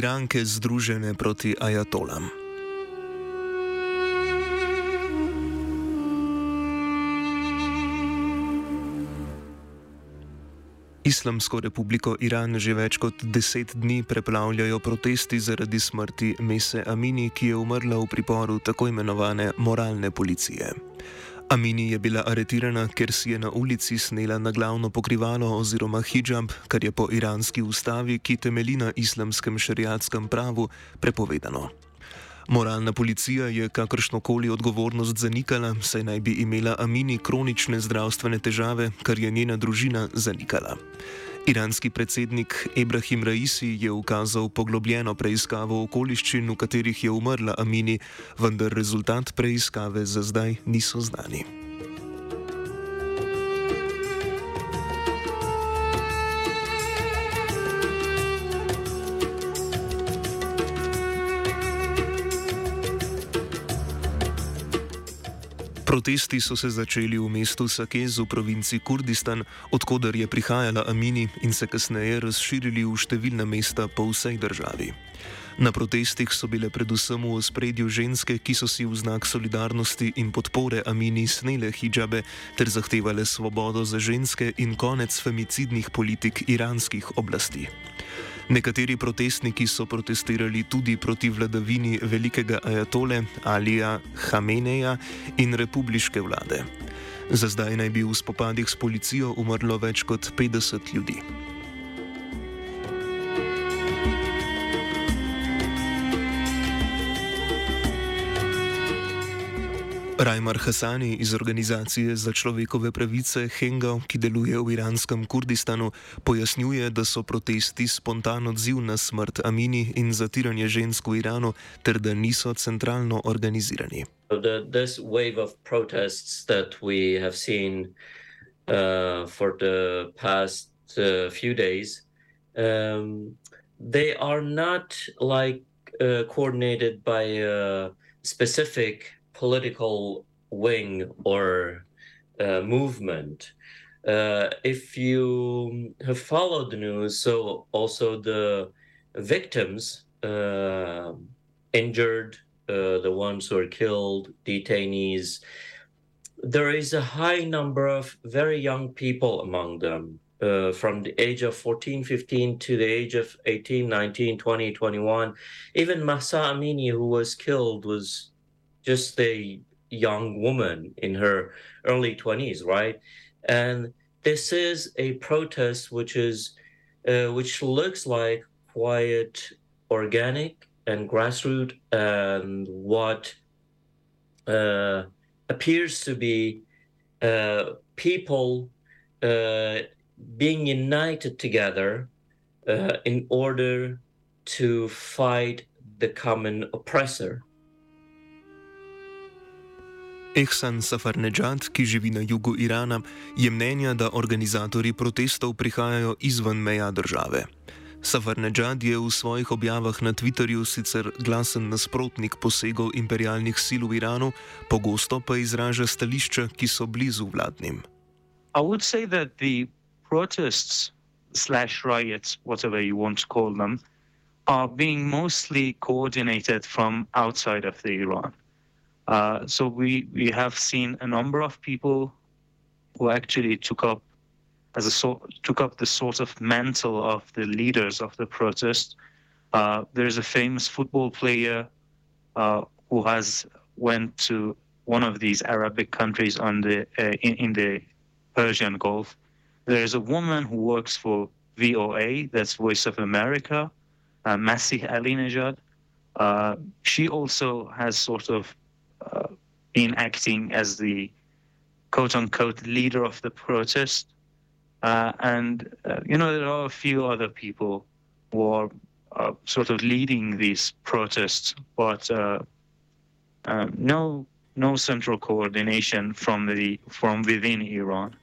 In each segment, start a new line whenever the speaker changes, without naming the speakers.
Iranke združene proti ajatolam. Islamsko republiko Iran že več kot deset dni preplavljajo protesti zaradi smrti Mese Amini, ki je umrla v priporu tako imenovane moralne policije. Amini je bila aretirana, ker si je na ulici snela na glavno pokrivalo oziroma hijab, kar je po iranski ustavi, ki temelji na islamskem šariatskem pravu, prepovedano. Moralna policija je kakršnokoli odgovornost zanikala, saj naj bi imela Amini kronične zdravstvene težave, kar je njena družina zanikala. Iranski predsednik Ibrahim Raisi je ukazal poglobljeno preiskavo okoliščin, v katerih je umrla Amini, vendar rezultat preiskave za zdaj niso znani. Protesti so se začeli v mestu Sakez v provinci Kurdistan, odkuder je prihajala Amini in se kasneje razširili v številna mesta po vsej državi. Na protestih so bile predvsem v ospredju ženske, ki so si v znak solidarnosti in podpore Amini snele hijabe ter zahtevale svobodo za ženske in konec femicidnih politik iranskih oblasti. Nekateri protestniki so protestirali tudi proti vladavini velikega ajatole Alija Hameneja in republiške vlade. Za zdaj naj bi v spopadih s policijo umrlo več kot 50 ljudi. Rajmar Hasani iz organizacije za človekove pravice Hengao, ki deluje v iranskem Kurdistanu, pojasnjuje, da so protesti spontan odziv na smrt Amini in zatiranje žensk v Iranu, ter da niso centralno organizirani.
This wave of protests that we have seen uh, for the past uh, few days, um, they are not like uh, coordinated by a specific political wing or uh, movement. Uh, if you have followed the news, so also the victims, uh, injured, uh, the ones who are killed, detainees, there is a high number of very young people among them. Uh, from the age of 14, 15 to the age of 18, 19, 20, 21. Even Mahsa Amini, who was killed, was just a young woman in her early 20s, right? And this is a protest which is uh, which looks like quiet, organic, and grassroots, and what uh, appears to be uh, people uh, being united together uh, in order to fight the common oppressor.
Ehsan Safarnejad, ki živi na jugu Irana, je mnenja, da organizatori protestov prihajajo izven meja države. Safarnejad je v svojih objavah na Twitterju sicer glasen nasprotnik posegov imperialnih sil v Iranu, pogosto pa izraža stališča, ki so blizu vladnim.
I would say that the protests slash riots, whatever you want to call them, are being mostly coordinated from outside of the Iran. Uh, so we, we have seen a number of people who actually took up as a sort took up the sort of mantle of the leaders of the protest. Uh, there's a famous football player uh, who has went to one of these Arabic countries on the uh, in, in, the Persian Gulf. There's a woman who works for VOA, that's Voice of America, uh, Masih Alinejad. Uh, she also has sort of uh, been acting as the quote unquote leader of the protest. Uh, and, uh, you know, there are a few other people who are uh, sort of leading these protests, but uh, no, no central coordination from the from within Iran.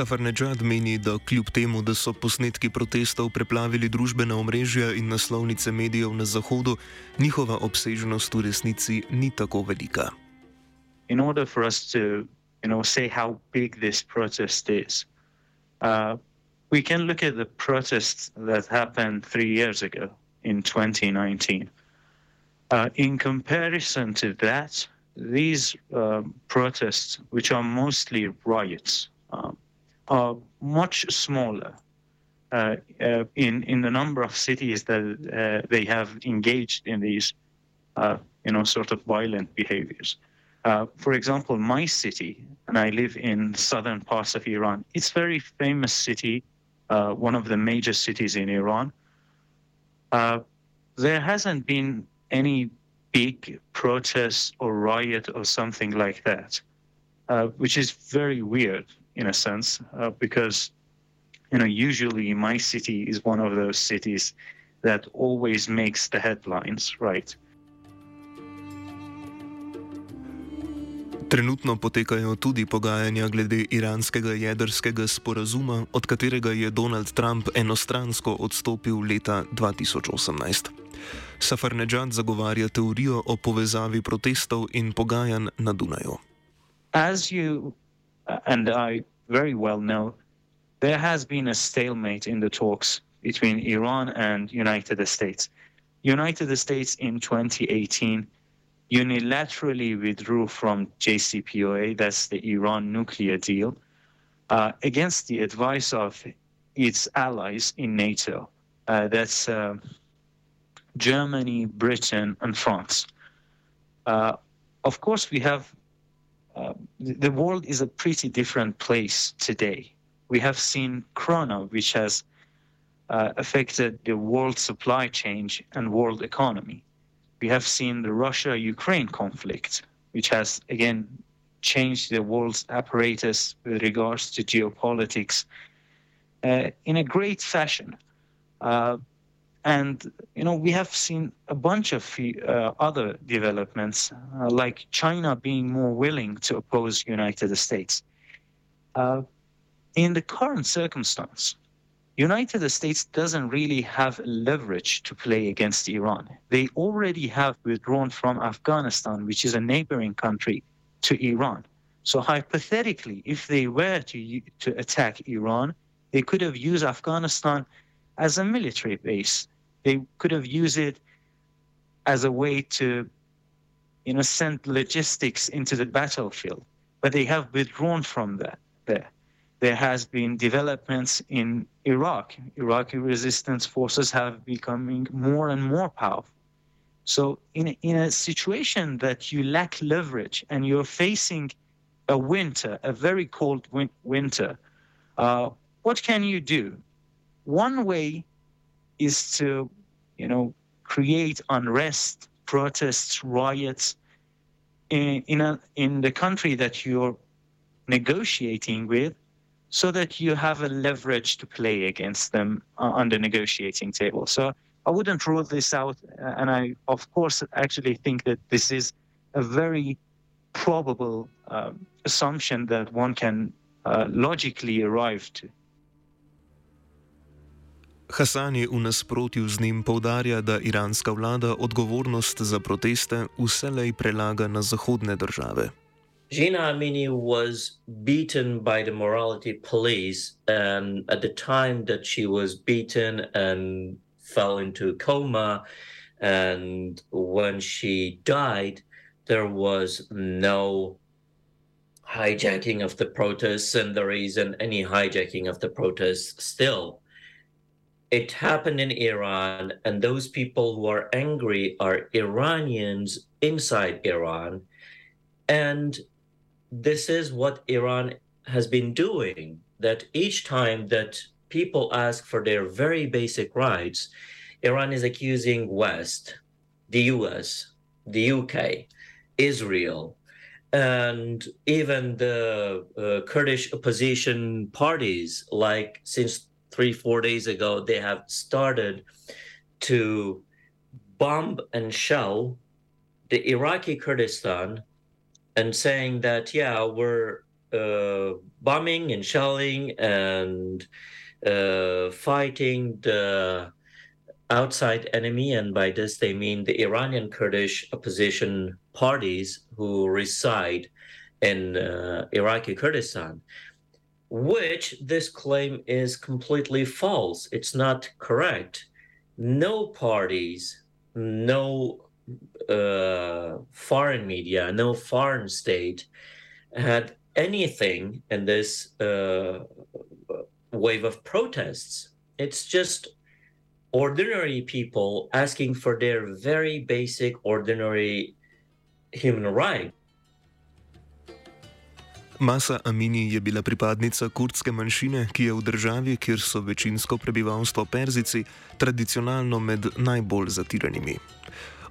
Safarnejad meni, da kljub temu, da so posnetki protestov preplavili družbena omrežja in naslovnice medijev na Zahodu, njihova obsežnost v resnici ni tako velika.
In order for us to, you know, say how big this protest is, uh, we can look at the protests that happened three years ago in 2019. Uh, in comparison to that, these uh, protests, which are mostly riots, um, are much smaller uh, uh, in in the number of cities that uh, they have engaged in these, uh, you know, sort of violent behaviors. for example, my city, and I live in southern parts of Iran. It's a very famous city, one of the major cities in Iran. there hasn't been any big protest or riot or something like that, uh, which is very weird in a sense, uh, because you know usually my city is one of those cities that always makes the headlines, right?
Trenutno potekajo tudi pogajanja glede iranskega jedrskega sporazuma, od katerega je Donald Trump enostransko odstopil leta 2018. Safarnedžad zagovarja teorijo o povezavi protestov in pogajanj na Dunaju.
As you and I very well know, there has been a stalemate in the talks between Iran and United States. United States in 2018 unilaterally withdrew from JCPOA, that's the Iran nuclear deal, uh, against the advice of its allies in NATO. Uh, that's uh, Germany, Britain, and France. Uh, of course, we have uh, the world is a pretty different place today. We have seen Corona, which has uh, affected the world supply chain and world economy. We have seen the Russia-Ukraine conflict, which has again changed the world's apparatus with regards to geopolitics uh, in a great fashion. And you know we have seen a bunch of uh, other developments, uh, like China being more willing to oppose United States. Uh, in the current circumstance, United States doesn't really have leverage to play against Iran. They already have withdrawn from Afghanistan, which is a neighboring country to Iran. So hypothetically, if they were to to attack Iran, they could have used Afghanistan as a military base. They could have used it as a way to, you know, send logistics into the battlefield, but they have withdrawn from that. There, there has been developments in Iraq. Iraqi resistance forces have becoming more and more powerful. So, in in a situation that you lack leverage and you're facing a winter, a very cold win- winter, uh, what can you do? One way is to, you know, create unrest, protests, riots in in, a, in the country that you're negotiating with, so that you have a leverage to play against them on the negotiating table. So I wouldn't rule this out, and I of course actually think that this is a very probable uh, assumption that one can uh, logically arrive to.
Hasani v nasprotju z njim povdarja, da iranska vlada odgovornost za proteste vselej prelaga na zahodne države.
Gina Amini was beaten by the morality police, and at the time that she was beaten and fell into coma, and when she died, there was no hijacking of the protests, and there isn't any hijacking of the protests still it happened in Iran, and those people who are angry are Iranians inside Iran. And this is what Iran has been doing that each time that people ask for their very basic rights, Iran is accusing West, the US, the UK, Israel, and even the uh, Kurdish opposition parties, like since three, four days ago, they have started to bomb and shell the Iraqi Kurdistan and saying that, yeah, we're uh, bombing and shelling and uh, fighting the outside enemy. And by this, they mean the Iranian Kurdish opposition parties who reside in uh, Iraqi Kurdistan.
Which this claim is completely false. It's not correct. No parties, no uh, foreign media, no foreign state had anything in this uh, wave of protests. It's just ordinary people asking for their very basic, ordinary human right.
Masa Amini je bila pripadnica kurdske manjšine, ki je v državi, kjer so večinsko prebivalstvo Perzici, tradicionalno med najbolj zatiranimi.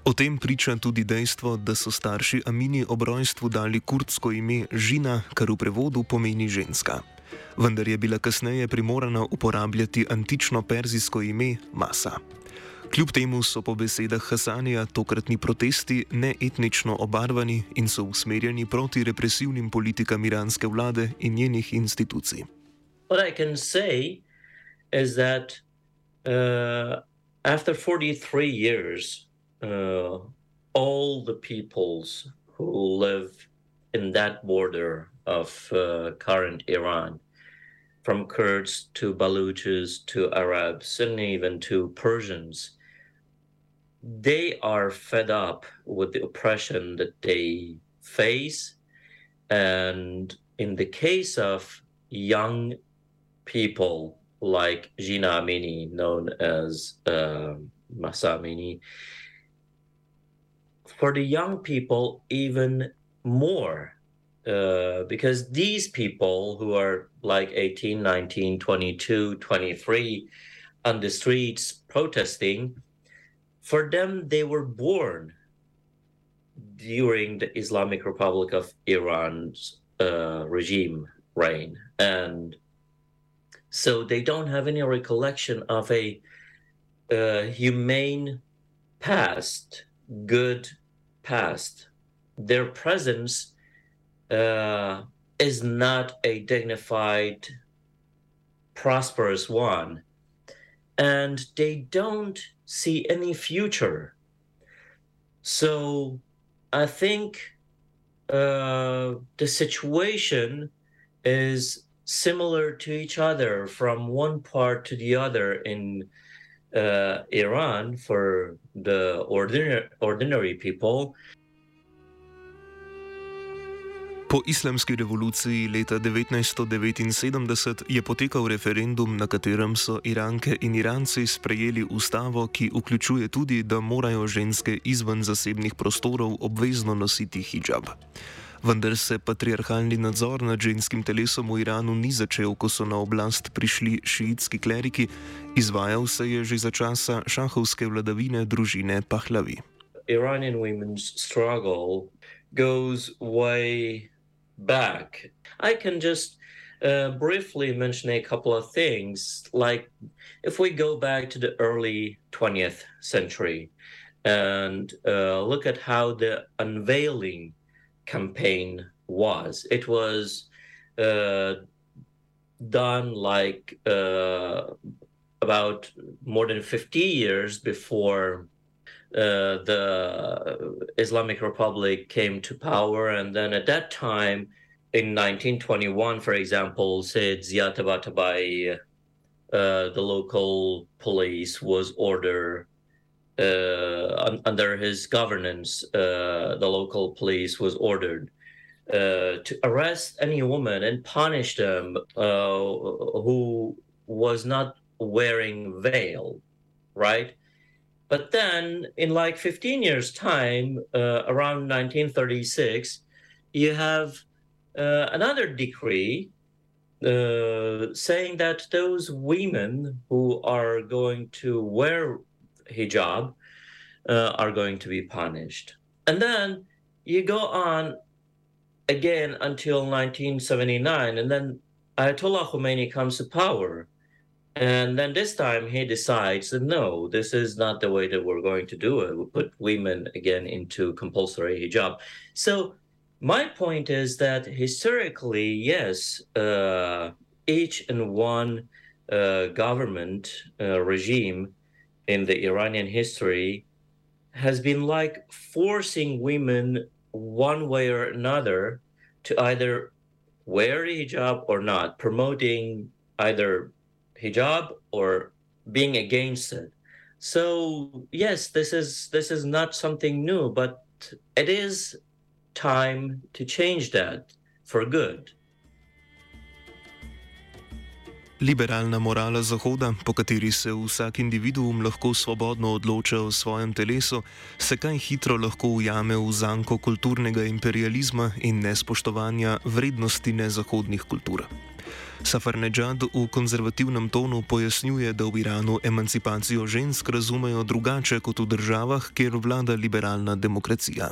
O tem priča tudi dejstvo, da so starši Amini ob rojstvu dali kurdsko ime Žina, kar v prevodu pomeni ženska. Vendar je bila kasneje primorana uporabljati antično perzijsko ime Masa. Kljub temu so po besedah Hasanija tokratni protesti neetnično obarvani in so usmerjeni proti represivnim politikam iranske vlade in njenih institucij.
What I can say is that uh, after 43 years, uh, all the peoples who live in that border of uh, current Iran, from Kurds to Baluchis to Arabs and even to Persians, they are fed up with the oppression that they face. And in the case of young people like Jina Amini, known as uh, Mahsa Amini, for the young people, even more. Uh, because these people who are like 18, 19, 22, 23 on the streets protesting, for them, they were born during the Islamic Republic of Iran's uh, regime reign. And so they don't have any recollection of a uh, humane past, good past. Their presence uh, is not a dignified, prosperous one. And they don't see any future. So I think uh, the situation is similar to each other from one part to the other in uh, Iran for the ordinary, ordinary people
Po islamski revoluciji leta 1979 je potekal referendum, na katerem so Iranke in Iranci sprejeli ustavo, ki vključuje tudi, da morajo ženske izven zasebnih prostorov obvezno nositi hijab. Vendar se patriarhalni nadzor nad ženskim telesom v Iranu ni začel, ko so na oblast prišli šiitski kleriki, izvajal se je že za časa šahovske vladavine družine Pahlavi.
Iranian women's struggle goes way back. I can just uh, briefly mention a couple of things. Like if we go back to the early 20th century and uh, look at how the unveiling campaign was, it was uh, done like uh, about more than 50 years before uh, the Islamic Republic came to power. And then at that time, in 1921, for example, said Ziya Tabatabai, uh, the local police was ordered uh, un- under his governance, uh, the local police was ordered uh, to arrest any woman and punish them who was not wearing veil, right? But then, in like 15 years' time, uh, around 1936, you have uh, another decree uh, saying that those women who are going to wear hijab uh, are going to be punished. And then you go on again until 1979, and then Ayatollah Khomeini comes to power and then this time he decides that no, this is not the way that we're going to do it. We put women again into compulsory hijab. So my point is that historically, yes, uh, each and one uh, government uh, regime in the Iranian history has been like forcing women one way or another to either
wear a hijab or not, promoting either hijab or being against it. So yes, this is this is not something new, but it is time to change that for good.
Liberalna morala Zahoda, po kateri se vsak individuum lahko svobodno odloča o svojem telesu, se kaj hitro lahko ujame v zanko kulturnega imperializma in nespoštovanja vrednosti nezahodnih kultur. Safarnejad v konzervativnem tonu pojasnjuje, da v Iranu emancipacijo žensk razumejo drugače kot v državah, kjer vlada liberalna demokracija.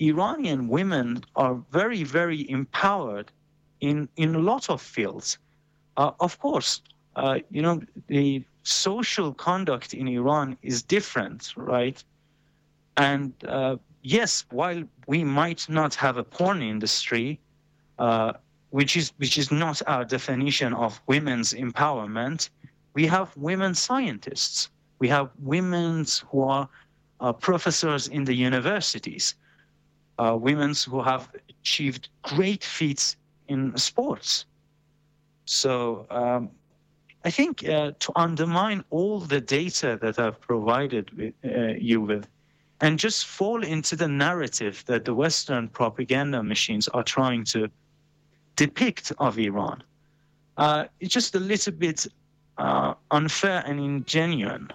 Iranian women are very, very empowered in, in a lot of fields. Uh, of course, uh, you know, the social conduct in Iran is different, right? And uh, yes, while we might not have a porn industry, uh, which is which is not our definition of women's empowerment, we have women scientists. We have women who are uh, professors in the universities, uh, women who have achieved great feats in sports. So um, I think uh, to undermine all the data that I've provided with, uh, you with, and just fall into the narrative that the Western propaganda machines are trying to depict of Iran, uh, it's just a little bit uh, unfair and ingenuine.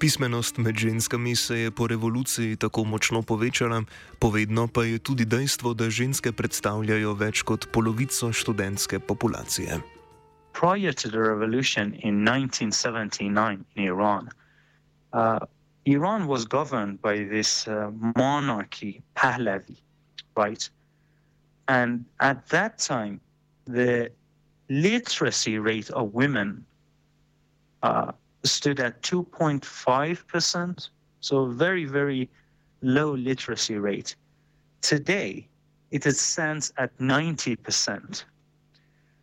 Pismenost med ženskami se je po revoluciji tako močno povečala, povedno pa je tudi dejstvo, da ženske predstavljajo več kot polovico študentske populacije.
Prior to the revolution in 1979 in Iran, uh, Iran was governed by this uh, monarchy, Pahlavi, right? And at that time, the literacy rate of women uh, stood at 2.5%, so very, very low literacy rate. Today, it stands at 90%.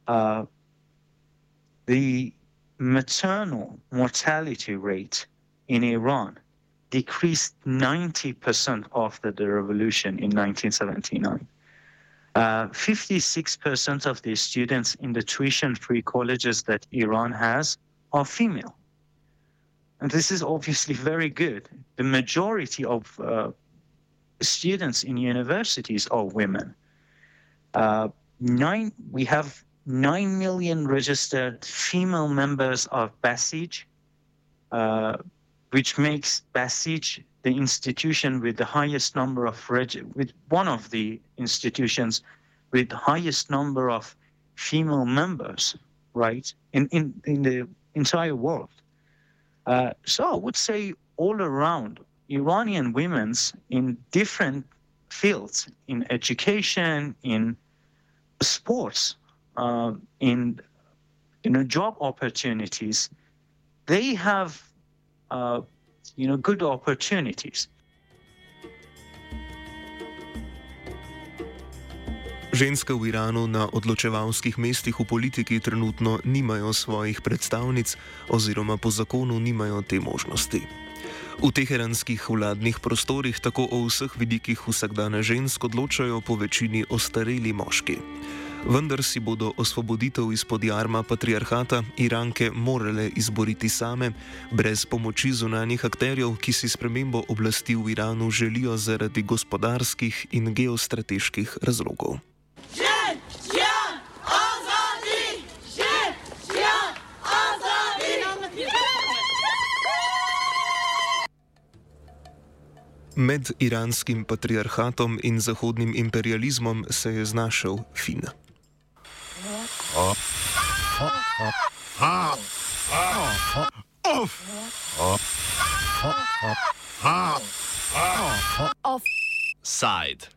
Uh, the maternal mortality rate in Iran decreased 90% after the revolution in 1979. Uh, 56% of the students in the tuition free colleges that Iran has are female. And this is obviously very good. The majority of uh, students in universities are women. Uh, nine, we have 9 million registered female members of Basij, uh, which makes Basij the institution with the highest number of, reg- with one of the institutions with highest number of female members, right, in, in, in the entire world. Uh, so I would say all around, Iranian women's in different fields, in education, in sports, uh, in you know job opportunities, they have uh, you know good opportunities.
Ženske v Iranu na odločevalskih mestih v politiki trenutno nimajo svojih predstavnic oziroma po zakonu nimajo te možnosti. V teheranskih vladnih prostorih tako o vseh vidikih vsakdana žensk odločajo po večini ostareli moški. Vendar si bodo osvoboditev izpod jarma patriarhata Iranke morale izboriti same, brez pomoči zunanjih akterjev, ki si spremembo oblasti v Iranu želijo zaradi gospodarskih in geostrateških razlogov. Med iranskim patriarhatom in zahodnim imperializmom se je znašel Fin.
Offside.